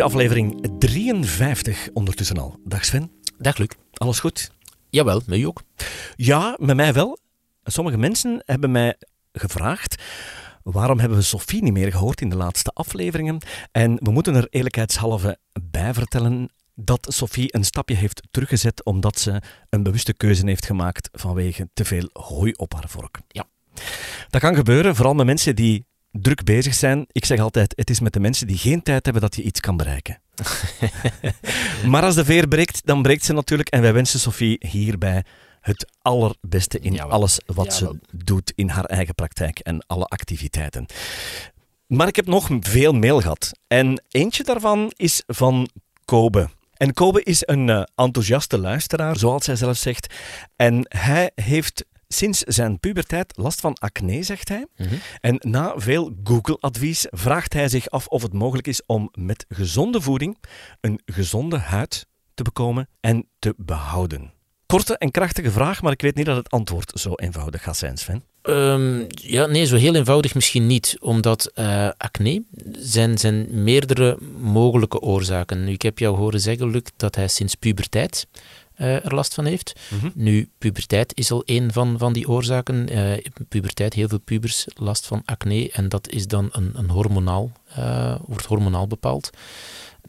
Is aflevering 53 ondertussen al. Dag Sven. Dag Luc. Alles goed? Jawel, met u ook. Ja, met mij wel. Sommige mensen hebben mij gevraagd waarom hebben we Sophie niet meer gehoord in de laatste afleveringen. En we moeten er eerlijkheidshalve bij vertellen dat Sophie een stapje heeft teruggezet omdat ze een bewuste keuze heeft gemaakt vanwege te veel hooi op haar vork. Ja. Dat kan gebeuren, vooral met mensen die druk bezig zijn. Ik zeg altijd, het is met de mensen die geen tijd hebben dat je iets kan bereiken. maar als de veer breekt, dan breekt ze natuurlijk. En wij wensen Sophie hierbij het allerbeste in alles wat ze doet in haar eigen praktijk en alle activiteiten. Maar ik heb nog veel mail gehad. En eentje daarvan is van Kobe. En Kobe is een eh, enthousiaste luisteraar, zoals hij zelf zegt. En hij heeft sinds zijn puberteit last van acne, zegt hij. Mhm. En na veel Google-advies vraagt hij zich af of het mogelijk is om met gezonde voeding een gezonde huid te bekomen en te behouden. Korte en krachtige vraag, maar ik weet niet dat het antwoord zo eenvoudig gaat zijn, Sven. Ehm, ja, nee, zo heel eenvoudig misschien niet, omdat eh, acne zijn, zijn meerdere mogelijke oorzaken. Nu, ik heb jou horen zeggen, Luc, dat hij sinds puberteit eh, er last van heeft. Nu, puberteit is al een van, van die oorzaken. Eh, puberteit, heel veel pubers last van acne en dat is dan een, een hormonaal, eh, wordt hormonaal bepaald.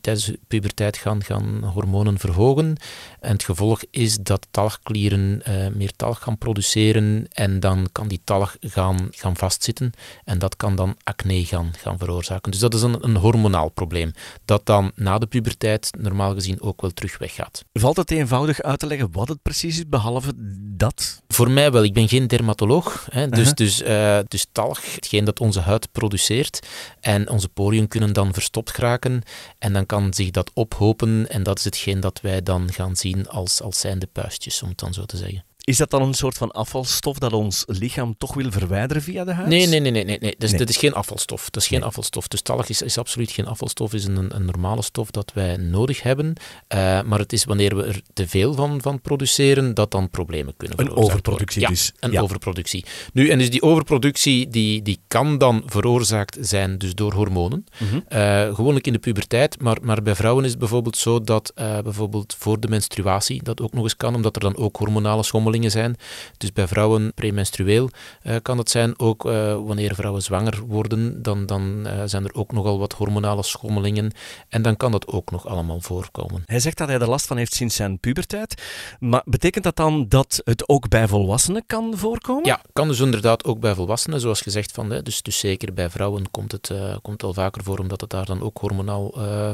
Tijdens de puberteit gaan, gaan hormonen verhogen. En het gevolg is dat talgklieren eh, meer talg gaan produceren en dan kan die talg gaan, gaan vastzitten en dat kan dan acne gaan, gaan veroorzaken. Dus dat is een, een hormonaal probleem, dat dan na de puberteit normaal gezien ook wel terug weggaat. Valt het eenvoudig uit te leggen wat het precies is, behalve dat? Voor mij wel, ik ben geen dermatoloog, hè, dus, dus, eh, dus talg, hetgeen dat onze huid produceert en onze poriën kunnen dan verstopt geraken en dan kan zich dat ophopen en dat is hetgeen dat wij dan gaan zien als, als zijnde puistjes, om het dan zo te zeggen. Is dat dan een soort van afvalstof dat ons lichaam toch wil verwijderen via de huid? Nee, nee, nee, nee, nee, nee. Dus, Nee. Dat is geen afvalstof. Dat is geen Nee. afvalstof. Dus talg is, is absoluut geen afvalstof, is een, een normale stof dat wij nodig hebben. Eh, maar het is wanneer we er te veel van, van produceren, dat dan problemen kunnen Een veroorzaakt overproductie worden. dus. Ja, een Ja. overproductie. Nu, en dus die overproductie, die, die kan dan veroorzaakt zijn dus door hormonen. Mhm. Eh, gewoonlijk in de puberteit, maar, maar bij vrouwen is het bijvoorbeeld zo dat eh, bijvoorbeeld voor de menstruatie dat ook nog eens kan, omdat er dan ook hormonale zijn. Dus bij vrouwen premenstrueel eh, kan dat zijn. Ook eh, wanneer vrouwen zwanger worden, dan, dan eh, zijn er ook nogal wat hormonale schommelingen. En dan kan dat ook nog allemaal voorkomen. Hij zegt dat hij er last van heeft sinds zijn puberteit. Maar betekent dat dan dat het ook bij volwassenen kan voorkomen? Ja, kan dus inderdaad ook bij volwassenen, zoals gezegd. Van, hè, dus, dus zeker bij vrouwen komt het, komt wel vaker voor, omdat het daar dan ook hormonaal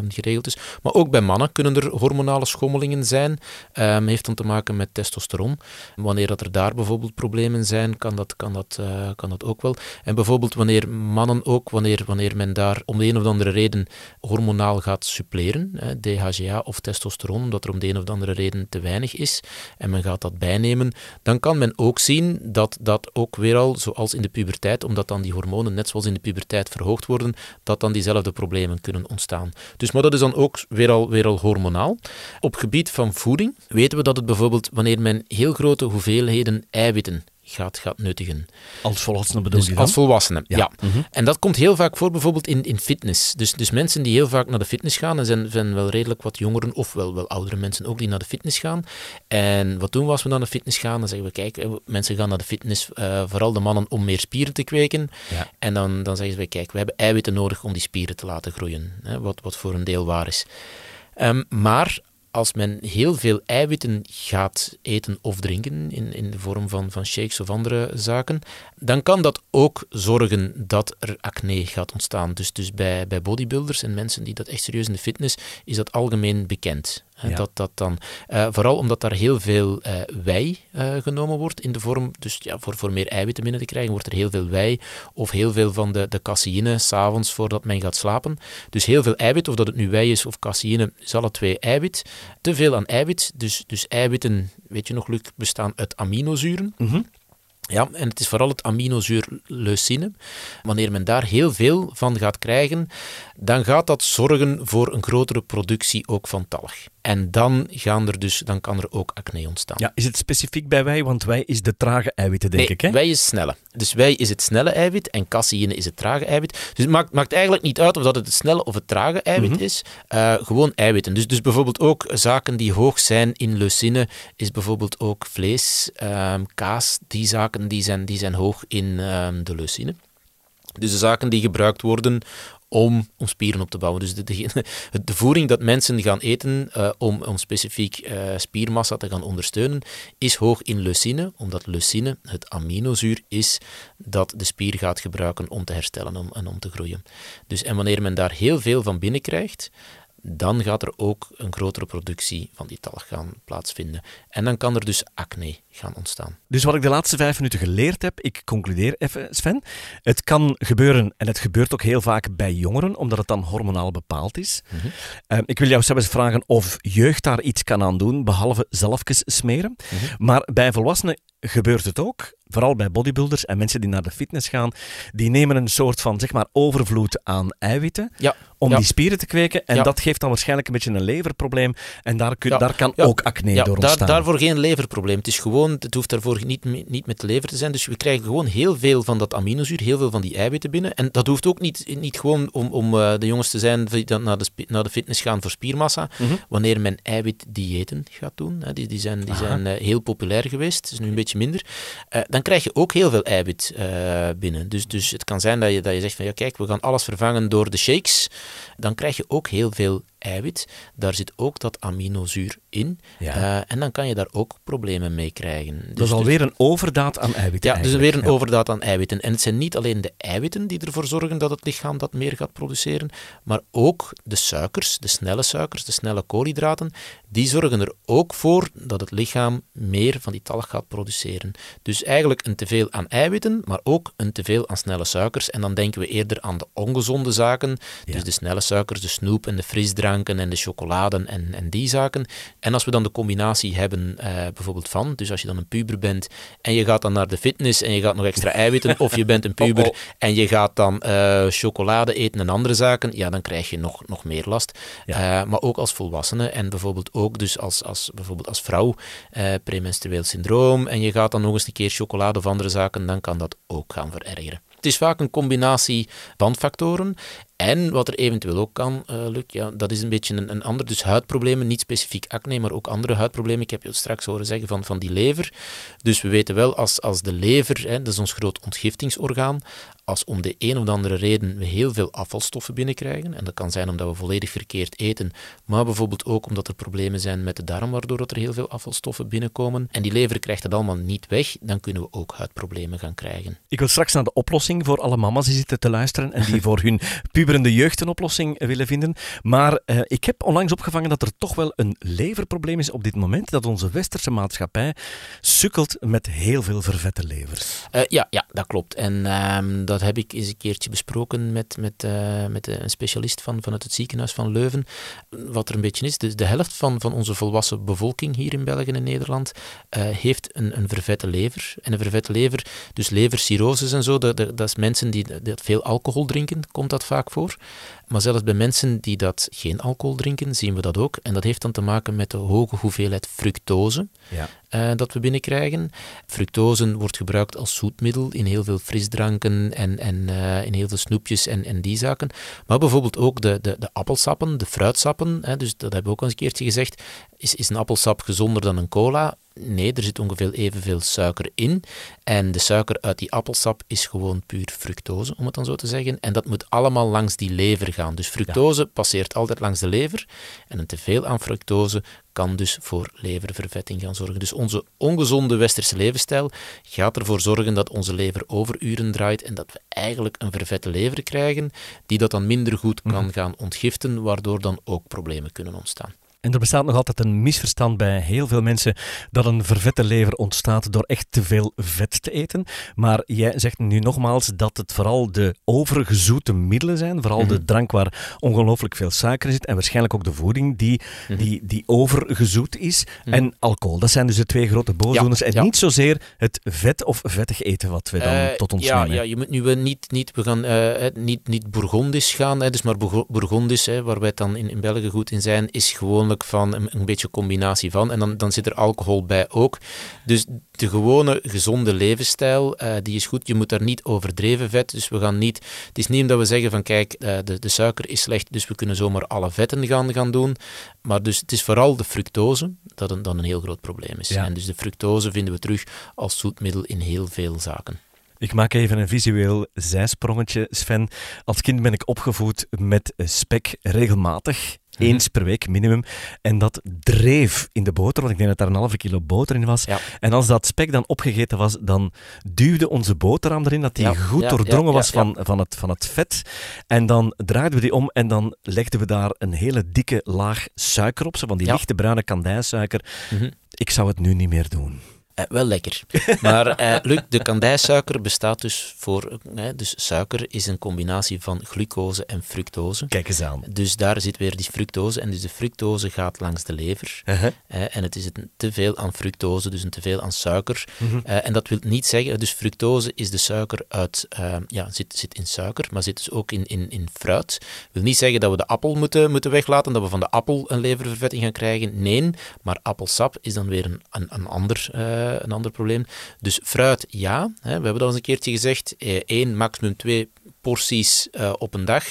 geregeld is. Maar ook bij mannen kunnen er hormonale schommelingen zijn. Ehm, heeft dan te maken met testosteron. Wanneer dat er daar bijvoorbeeld problemen zijn, kan dat, kan dat, eh, kan dat ook wel. En bijvoorbeeld wanneer mannen ook, wanneer, wanneer men daar om de een of andere reden hormonaal gaat suppleren, hè, DHGA of testosteron, omdat er om de een of andere reden te weinig is, en men gaat dat bijnemen, dan kan men ook zien dat dat ook weer al, zoals in de puberteit, omdat dan die hormonen net zoals in de puberteit verhoogd worden, dat dan diezelfde problemen kunnen ontstaan. Dus, maar dat is dan ook weer al, weer al hormonaal. Op gebied van voeding weten we dat het bijvoorbeeld wanneer men heel grote hoeveelheden eiwitten gaat, gaat nuttigen. Als volwassenen bedoel Dus je dan? als volwassenen, Ja. ja. Mhm. En dat komt heel vaak voor bijvoorbeeld in, in fitness. Dus, dus mensen die heel vaak naar de fitness gaan, en zijn, zijn wel redelijk wat jongeren, of wel, wel oudere mensen ook, die naar de fitness gaan. En wat doen we als we naar de fitness gaan? Dan zeggen we, kijk, mensen gaan naar de fitness, eh, vooral de mannen, om meer spieren te kweken. Ja. En dan, dan zeggen ze, kijk, we hebben eiwitten nodig om die spieren te laten groeien. Hè, wat, wat voor een deel waar is. Ehm, maar als men heel veel eiwitten gaat eten of drinken, in, in de vorm van, van shakes of andere zaken, dan kan dat ook zorgen dat er acne gaat ontstaan. Dus, dus bij, bij bodybuilders en mensen die dat echt serieus in de fitness, is dat algemeen bekend. Ja. Dat dat dan, eh, vooral omdat daar heel veel eh, wei eh, genomen wordt in de vorm, dus ja, voor, voor meer eiwitten binnen te krijgen, wordt er heel veel wei of heel veel van de, de caseïne s'avonds voordat men gaat slapen. Dus heel veel eiwit, of dat het nu wei is of caseïne, is alle twee eiwit. Te veel aan eiwit, dus, dus eiwitten, weet je nog, Luc, bestaan uit aminozuren. Mhm. Ja, en het is vooral het aminozuur leucine. Wanneer men daar heel veel van gaat krijgen, dan gaat dat zorgen voor een grotere productie ook van talg. En dan, gaan er dus, dan kan er ook acne ontstaan. Ja, is het specifiek bij wij? Want wij is de trage eiwitten, denk nee, ik. Hè? wij is snelle. Dus wij is het snelle eiwit en caseïne is het trage eiwit. Dus het maakt, maakt eigenlijk niet uit of dat het het snelle of het trage eiwit Mhm. is. Uh, gewoon eiwitten. Dus, dus bijvoorbeeld ook zaken die hoog zijn in leucine, is bijvoorbeeld ook vlees, um, kaas. Die zaken die zijn, die zijn hoog in um, de leucine. Dus de zaken die gebruikt worden om, om spieren op te bouwen. Dus de, de, voering dat mensen gaan eten uh, om, om specifiek uh, spiermassa te gaan ondersteunen, is hoog in leucine, omdat leucine het aminozuur is dat de spier gaat gebruiken om te herstellen en om te groeien. Dus, en wanneer men daar heel veel van binnenkrijgt, dan gaat er ook een grotere productie van die talg gaan plaatsvinden. En dan kan er dus acne gaan ontstaan. Dus wat ik de laatste vijf minuten geleerd heb, ik concludeer even, Sven. Het kan gebeuren, en het gebeurt ook heel vaak bij jongeren, omdat het dan hormonaal bepaald is. Mm -hmm. uh, ik wil jou zelfs vragen of jeugd daar iets kan aan doen, behalve zelfjes smeren. Mm -hmm. Maar bij volwassenen gebeurt het ook. Vooral bij bodybuilders en mensen die naar de fitness gaan, die nemen een soort van zeg maar overvloed aan eiwitten ja. om ja. die spieren te kweken. En ja. dat geeft dan waarschijnlijk een beetje een leverprobleem. En daar, kun, daar kan ook acne door ontstaan. Daar, daarvoor geen leverprobleem. Het is gewoon, het hoeft daarvoor niet, niet met de lever te zijn. Dus we krijgen gewoon heel veel van dat aminozuur, heel veel van die eiwitten binnen. En dat hoeft ook niet, niet gewoon om, om uh, de jongens te zijn die dan naar de, naar de fitness gaan voor spiermassa. Mhm. Mm -hmm. Wanneer men eiwitdiëten gaat doen, die, die zijn, die zijn uh, heel populair geweest, het is nu een beetje minder, uh, dan krijg je ook heel veel eiwit uh, binnen. Dus, dus het kan zijn dat je, dat je zegt van ja kijk, we gaan alles vervangen door de shakes. Dan krijg je ook heel veel eiwit. Daar zit ook dat aminozuur in. Ja. Uh, en dan kan je daar ook problemen mee krijgen. Dus, dat is alweer een overdaad aan eiwitten. Ja, dus weer een ja. overdaad aan eiwitten. En het zijn niet alleen de eiwitten die ervoor zorgen dat het lichaam dat meer gaat produceren, maar ook de suikers, de snelle suikers, de snelle koolhydraten, die zorgen er ook voor dat het lichaam meer van die talg gaat produceren. Dus eigenlijk een teveel aan eiwitten, maar ook een teveel aan snelle suikers. En dan denken we eerder aan de ongezonde zaken, ja. dus de snelle suikers, de snoep en de en de chocoladen en, en die zaken. En als we dan de combinatie hebben, uh, bijvoorbeeld van, dus als je dan een puber bent en je gaat dan naar de fitness en je gaat nog extra eiwitten, of je bent een puber oh, oh. en je gaat dan uh, chocolade eten en andere zaken, ja, dan krijg je nog, nog meer last. Ja. Uh, maar ook als volwassene en bijvoorbeeld ook dus als, als, bijvoorbeeld als vrouw, premenstrueel syndroom, en je gaat dan nog eens een keer chocolade of andere zaken, dan kan dat ook gaan verergeren. Het is vaak een combinatie van factoren. En wat er eventueel ook kan, uh, Luc, ja, dat is een beetje een, een ander. Dus huidproblemen, niet specifiek acne, maar ook andere huidproblemen. Ik heb je straks horen zeggen van, van die lever. Dus we weten wel, als, als de lever, hè, dat is ons groot ontgiftingsorgaan, als om de een of andere reden we heel veel afvalstoffen binnenkrijgen, en dat kan zijn omdat we volledig verkeerd eten, maar bijvoorbeeld ook omdat er problemen zijn met de darm, waardoor er heel veel afvalstoffen binnenkomen, en die lever krijgt dat allemaal niet weg, dan kunnen we ook huidproblemen gaan krijgen. Ik wil straks naar de oplossing voor alle mama's die zitten te luisteren en die voor hun puberende jeugd een oplossing willen vinden. Maar uh, ik heb onlangs opgevangen dat er toch wel een leverprobleem is op dit moment, dat onze westerse maatschappij sukkelt met heel veel vervette levers. Uh, ja, ja, dat klopt. En uh, dat heb ik eens een keertje besproken met, met, uh, met een specialist van, vanuit het ziekenhuis van Leuven. Wat er een beetje is, de, de helft van, van onze volwassen bevolking hier in België en Nederland heeft een, een vervette lever. En een vervette lever, dus levercirroses en zo, dat, dat, is mensen die dat veel alcohol drinken, komt dat vaak voor. Maar zelfs bij mensen die dat geen alcohol drinken, zien we dat ook. En dat heeft dan te maken met de hoge hoeveelheid fructose ja. Uh, dat we binnenkrijgen. Fructose wordt gebruikt als zoetmiddel in heel veel frisdranken en, en uh, in heel veel snoepjes en, en die zaken. Maar bijvoorbeeld ook de, de, de appelsappen, de fruitsappen, hè, dus dat hebben we ook al eens een keertje gezegd. Is, is een appelsap gezonder dan een cola? Nee, er zit ongeveer evenveel suiker in. En de suiker uit die appelsap is gewoon puur fructose, om het dan zo te zeggen. En dat moet allemaal langs die lever gaan. Dus fructose ja. passeert altijd langs de lever. En een teveel aan fructose kan dus voor leververvetting gaan zorgen. Dus onze ongezonde westerse levensstijl gaat ervoor zorgen dat onze lever overuren draait en dat we eigenlijk een vervette lever krijgen, die dat dan minder goed kan mm. gaan ontgiften, waardoor dan ook problemen kunnen ontstaan. En er bestaat nog altijd een misverstand bij heel veel mensen dat een vervette lever ontstaat door echt te veel vet te eten. Maar jij zegt nu nogmaals dat het vooral de overgezoete middelen zijn, vooral de drank waar ongelooflijk veel suiker in zit en waarschijnlijk ook de voeding die, mm-hmm. die, die overgezoet is mm-hmm. en alcohol. Dat zijn dus de twee grote boosdoeners ja, en ja. niet zozeer het vet of vettig eten wat we dan uh, tot ons ja, nemen. Ja, je moet nu niet, niet, we gaan, uh, niet, niet Bourgondisch gaan, hè, dus maar Bourgondisch, hè, waar wij dan in, in België goed in zijn, is gewoonlijk afhankelijk van een, een beetje combinatie van. En dan, dan zit er alcohol bij ook. Dus de gewone gezonde levensstijl, uh, die is goed. Je moet daar niet overdreven vet. Dus we gaan niet. Het is niet omdat we zeggen van kijk, uh, de, de suiker is slecht, dus we kunnen zomaar alle vetten gaan, gaan doen. Maar dus het is vooral de fructose dat een, dan een heel groot probleem is. Ja. En dus de fructose vinden we terug als zoetmiddel in heel veel zaken. Ik maak even een visueel zijsprongetje, Sven. Als kind ben ik opgevoed met spek regelmatig. Mhm. Eens per week minimum. En dat dreef in de boter, want ik denk dat daar een halve kilo boter in was. Ja. En als dat spek dan opgegeten was, dan duwde onze boterham erin, dat die Ja, goed ja, doordrongen was van, van, het, van het vet. En dan draaiden we die om en dan legden we daar een hele dikke laag suiker op, zo van die lichte bruine kandijsuiker. Mhm. Ik zou het nu niet meer doen. Eh, wel lekker. Maar eh, Luc, de kandijsuiker bestaat dus voor... eh, dus suiker is een combinatie van glucose en fructose. Kijk eens aan. Dus daar zit weer die fructose. En dus de fructose gaat langs de lever. Uh-huh. Eh, en het is een te veel aan fructose, dus een te veel aan suiker. Mhm. Eh, en dat wil niet zeggen, dus fructose is de suiker uit, ja, zit, zit in suiker, maar zit dus ook in, in, in fruit. wil niet zeggen dat we de appel moeten, moeten weglaten, dat we van de appel een leververvetting gaan krijgen. Nee, maar appelsap is dan weer een, een, een, ander, eh, een ander probleem. Dus fruit, ja. Hè, we hebben dat al eens een keertje gezegd. Eh, één, maximum twee porties eh, op een dag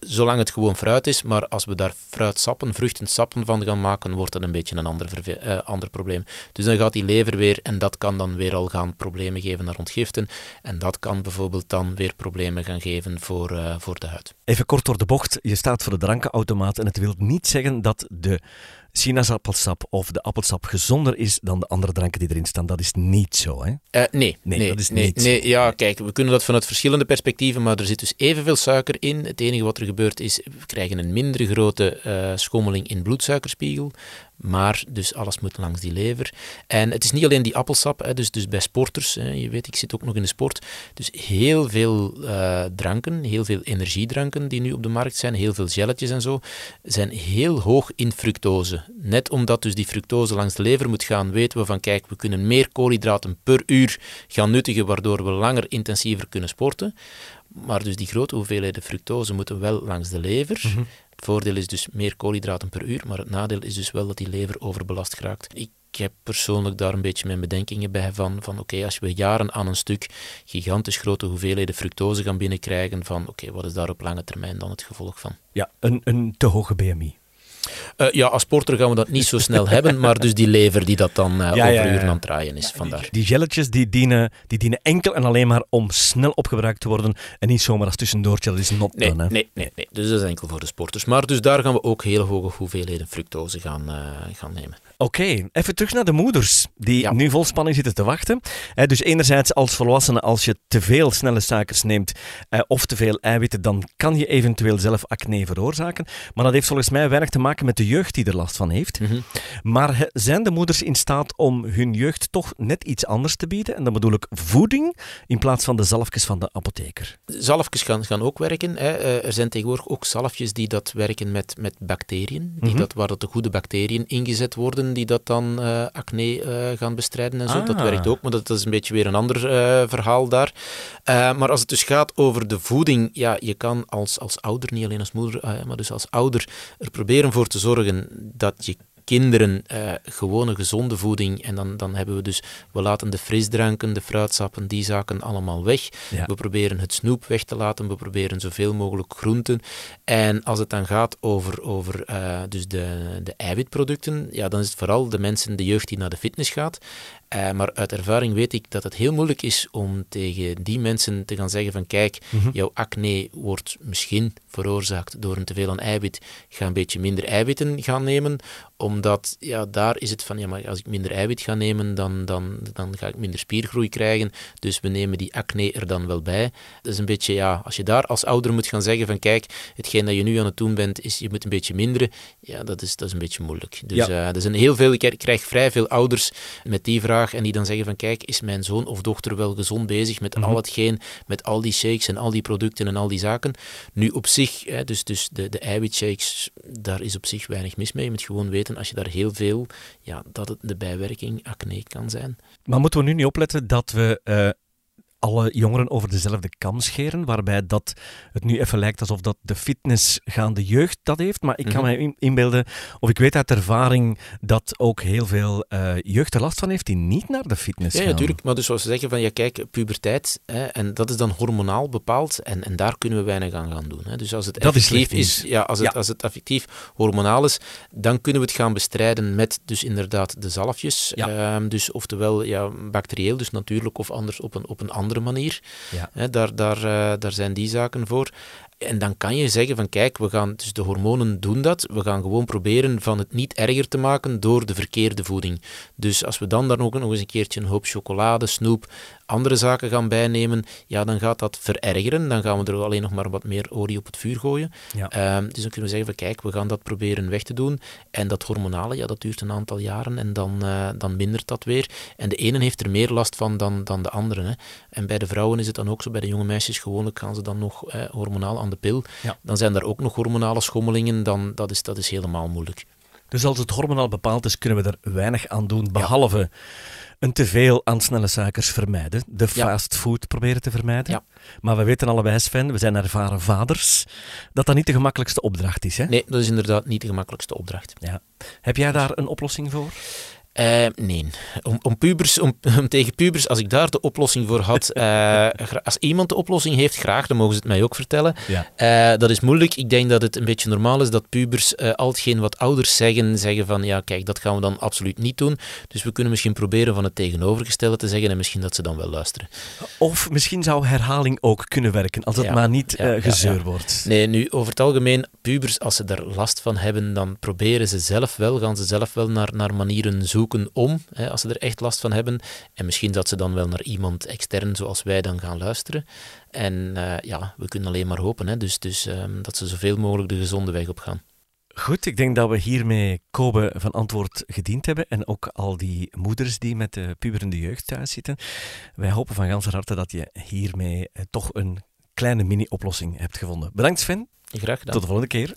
zolang het gewoon fruit is, maar als we daar fruitsappen, vruchtensappen van gaan maken, wordt dat een beetje een ander, eh, ander probleem. Dus dan gaat die lever weer, en dat kan dan weer al gaan problemen geven naar ontgiften, en dat kan bijvoorbeeld dan weer problemen gaan geven voor, eh, voor de huid. Even kort door de bocht. Je staat voor de drankenautomaat en het wil niet zeggen dat de sinaasappelsap of de appelsap gezonder is dan de andere dranken die erin staan. Dat is niet zo, hè? Eh, nee, Nee, nee, dat is nee, niet nee, ja, kijk, we kunnen dat vanuit verschillende perspectieven, maar er zit dus evenveel suiker in. Het enige wat er gebeurt is, we krijgen een minder grote eh, schommeling in bloedsuikerspiegel, maar dus alles moet langs die lever. En het is niet alleen die appelsap, hè, dus, dus bij sporters, hè, je weet, ik zit ook nog in de sport, dus heel veel eh, dranken, heel veel energiedranken die nu op de markt zijn, heel veel gelletjes en zo, zijn heel hoog in fructose. Net omdat dus die fructose langs de lever moet gaan, weten we van kijk, we kunnen meer koolhydraten per uur gaan nuttigen, waardoor we langer intensiever kunnen sporten. Maar dus die grote hoeveelheden fructose moeten wel langs de lever. Het voordeel is dus meer koolhydraten per uur, maar het nadeel is dus wel dat die lever overbelast geraakt. Ik heb persoonlijk daar een beetje mijn bedenkingen bij van, van oké, als we jaren aan een stuk gigantisch grote hoeveelheden fructose gaan binnenkrijgen, van oké, wat is daar op lange termijn dan het gevolg van? Ja, een, een te hoge BMI. Eh, ja, als sporter gaan we dat niet zo snel hebben, maar dus die lever die dat dan eh Ja, over uren aan het draaien is, vandaar. Die gelletjes die dienen, die dienen enkel en alleen maar om snel opgebruikt te worden en niet zomaar als tussendoortje. Dat is not Nee, done, hè? nee, nee, nee, dus dat is enkel voor de sporters. Maar dus daar gaan we ook hele hoge hoeveelheden fructose gaan, eh, gaan nemen. Oké, even terug naar de moeders die Ja. nu vol spanning zitten te wachten. Dus enerzijds als volwassene, als je te veel snelle suikers neemt eh, of te veel eiwitten, dan kan je eventueel zelf acne veroorzaken. Maar dat heeft volgens mij weinig te maken met de jeugd die er last van heeft. Mhm. Maar he- zijn de moeders in staat om hun jeugd toch net iets anders te bieden? En dan bedoel ik voeding in plaats van de zalfjes van de apotheker. Zalfjes gaan, gaan ook werken. Hè. Eh, Er zijn tegenwoordig ook zalfjes die dat werken met, met bacteriën, die Mhm. dat, waar dat de goede bacteriën ingezet worden, die dat dan eh, acne eh, gaan bestrijden en zo. Dat Ah. werkt ook, maar dat, is een beetje weer een ander verhaal daar. Maar als het dus gaat over de voeding, ja, je kan als, als ouder, niet alleen als moeder, maar dus als ouder, er proberen voor te zorgen dat je kinderen eh, gewone gezonde voeding en dan, dan hebben we dus, we laten de frisdranken, de fruitsappen, die zaken allemaal weg. Ja. We proberen het snoep weg te laten, we proberen zoveel mogelijk groenten. En als het dan gaat over, over eh, dus de, de eiwitproducten, ja, dan is het vooral de mensen, de jeugd die naar de fitness gaat. Eh, maar uit ervaring weet ik dat het heel moeilijk is om tegen die mensen te gaan zeggen van kijk, Mhm. jouw acne wordt misschien veroorzaakt door een teveel aan eiwit. Ga een beetje minder eiwitten gaan nemen, omdat ja, daar is het van, ja, maar als ik minder eiwit ga nemen, dan, dan, dan ga ik minder spiergroei krijgen. Dus we nemen die acne er dan wel bij. Dat is een beetje, ja, als je daar als ouder moet gaan zeggen van kijk, hetgeen dat je nu aan het doen bent, is je moet een beetje minderen. Ja, dat is, dat is een beetje moeilijk. Dus Ja. eh, er zijn heel veel, ik krijg vrij veel ouders met die vraag en die dan zeggen van kijk, is mijn zoon of dochter wel gezond bezig met Mhm. al hetgeen, met al die shakes en al die producten en al die zaken. Nu op zich, hè, dus, dus de, de eiwitshakes, daar is op zich weinig mis mee. Je moet gewoon weten, als je daar heel veel, ja, dat het de bijwerking acne kan zijn. Maar moeten we nu niet opletten dat we eh, alle jongeren over dezelfde kam scheren, waarbij dat het nu even lijkt alsof dat de fitnessgaande jeugd dat heeft. Maar ik kan me in- inbeelden, of ik weet uit ervaring, dat ook heel veel eh, jeugd er last van heeft die niet naar de fitness Ja, gaan. natuurlijk. Maar dus zoals ze zeggen van, ja kijk, puberteit, hè, en dat is dan hormonaal bepaald, en, en daar kunnen we weinig aan gaan doen. Hè. Dus als het effectief is, ja, als het, Ja. als het effectief hormonaal is, dan kunnen we het gaan bestrijden met dus inderdaad de zalfjes. Ja. Ehm, dus oftewel ja, bacterieel, dus natuurlijk, of anders op een, op een andere manier. Ja. Daar, daar, eh, daar zijn die zaken voor. En dan kan je zeggen van kijk, we gaan, dus de hormonen doen dat. We gaan gewoon proberen van het niet erger te maken door de verkeerde voeding. Dus als we dan daar ook nog eens een keertje een hoop chocolade, snoep, andere zaken gaan bijnemen, ja, dan gaat dat verergeren. Dan gaan we er alleen nog maar wat meer olie op het vuur gooien. Ja. Ehm, dus dan kunnen we zeggen van kijk, we gaan dat proberen weg te doen. En dat hormonale, ja, dat duurt een aantal jaren en dan, eh, dan mindert dat weer. En de ene heeft er meer last van dan, dan de andere. Hè. En bij de vrouwen is het dan ook zo, bij de jonge meisjes gewoonlijk gaan ze dan nog eh, hormonaal aan de pil. Ja. Dan zijn er ook nog hormonale schommelingen, dan, dat, is, dat is helemaal moeilijk. Dus als het hormonaal bepaald is, kunnen we er weinig aan doen, behalve een teveel aan snelle suikers vermijden, de Ja. fastfood proberen te vermijden. Ja. Maar we weten allebei, Sven, we zijn ervaren vaders, dat dat niet de gemakkelijkste opdracht is. Hè? Nee, dat is inderdaad niet de gemakkelijkste opdracht. Ja. Heb jij daar een oplossing voor? Eh, nee. Om, om, pubers, om, om tegen pubers, als ik daar de oplossing voor had, eh, als iemand de oplossing heeft, graag, dan mogen ze het mij ook vertellen. Ja. Eh, dat is moeilijk. Ik denk dat het een beetje normaal is dat pubers eh, al hetgeen wat ouders zeggen, zeggen van ja, kijk, dat gaan we dan absoluut niet doen. Dus we kunnen misschien proberen van het tegenovergestelde te zeggen en misschien dat ze dan wel luisteren. Of misschien zou herhaling ook kunnen werken, als het Ja. maar niet Ja, gezeur wordt. Nee, nu over het algemeen, pubers, als ze daar last van hebben, dan proberen ze zelf wel, gaan ze zelf wel naar, naar manieren zoeken om, hè, als ze er echt last van hebben. En misschien dat ze dan wel naar iemand extern, zoals wij, dan gaan luisteren. En eh, ja, we kunnen alleen maar hopen, hè, dus, dus ehm, dat ze zoveel mogelijk de gezonde weg op gaan. Goed, ik denk dat we hiermee Kobe van antwoord gediend hebben en ook al die moeders die met de puberende jeugd thuis zitten. Wij hopen van ganser harte dat je hiermee eh, toch een kleine mini-oplossing hebt gevonden. Bedankt Sven, Graag gedaan. tot de volgende keer.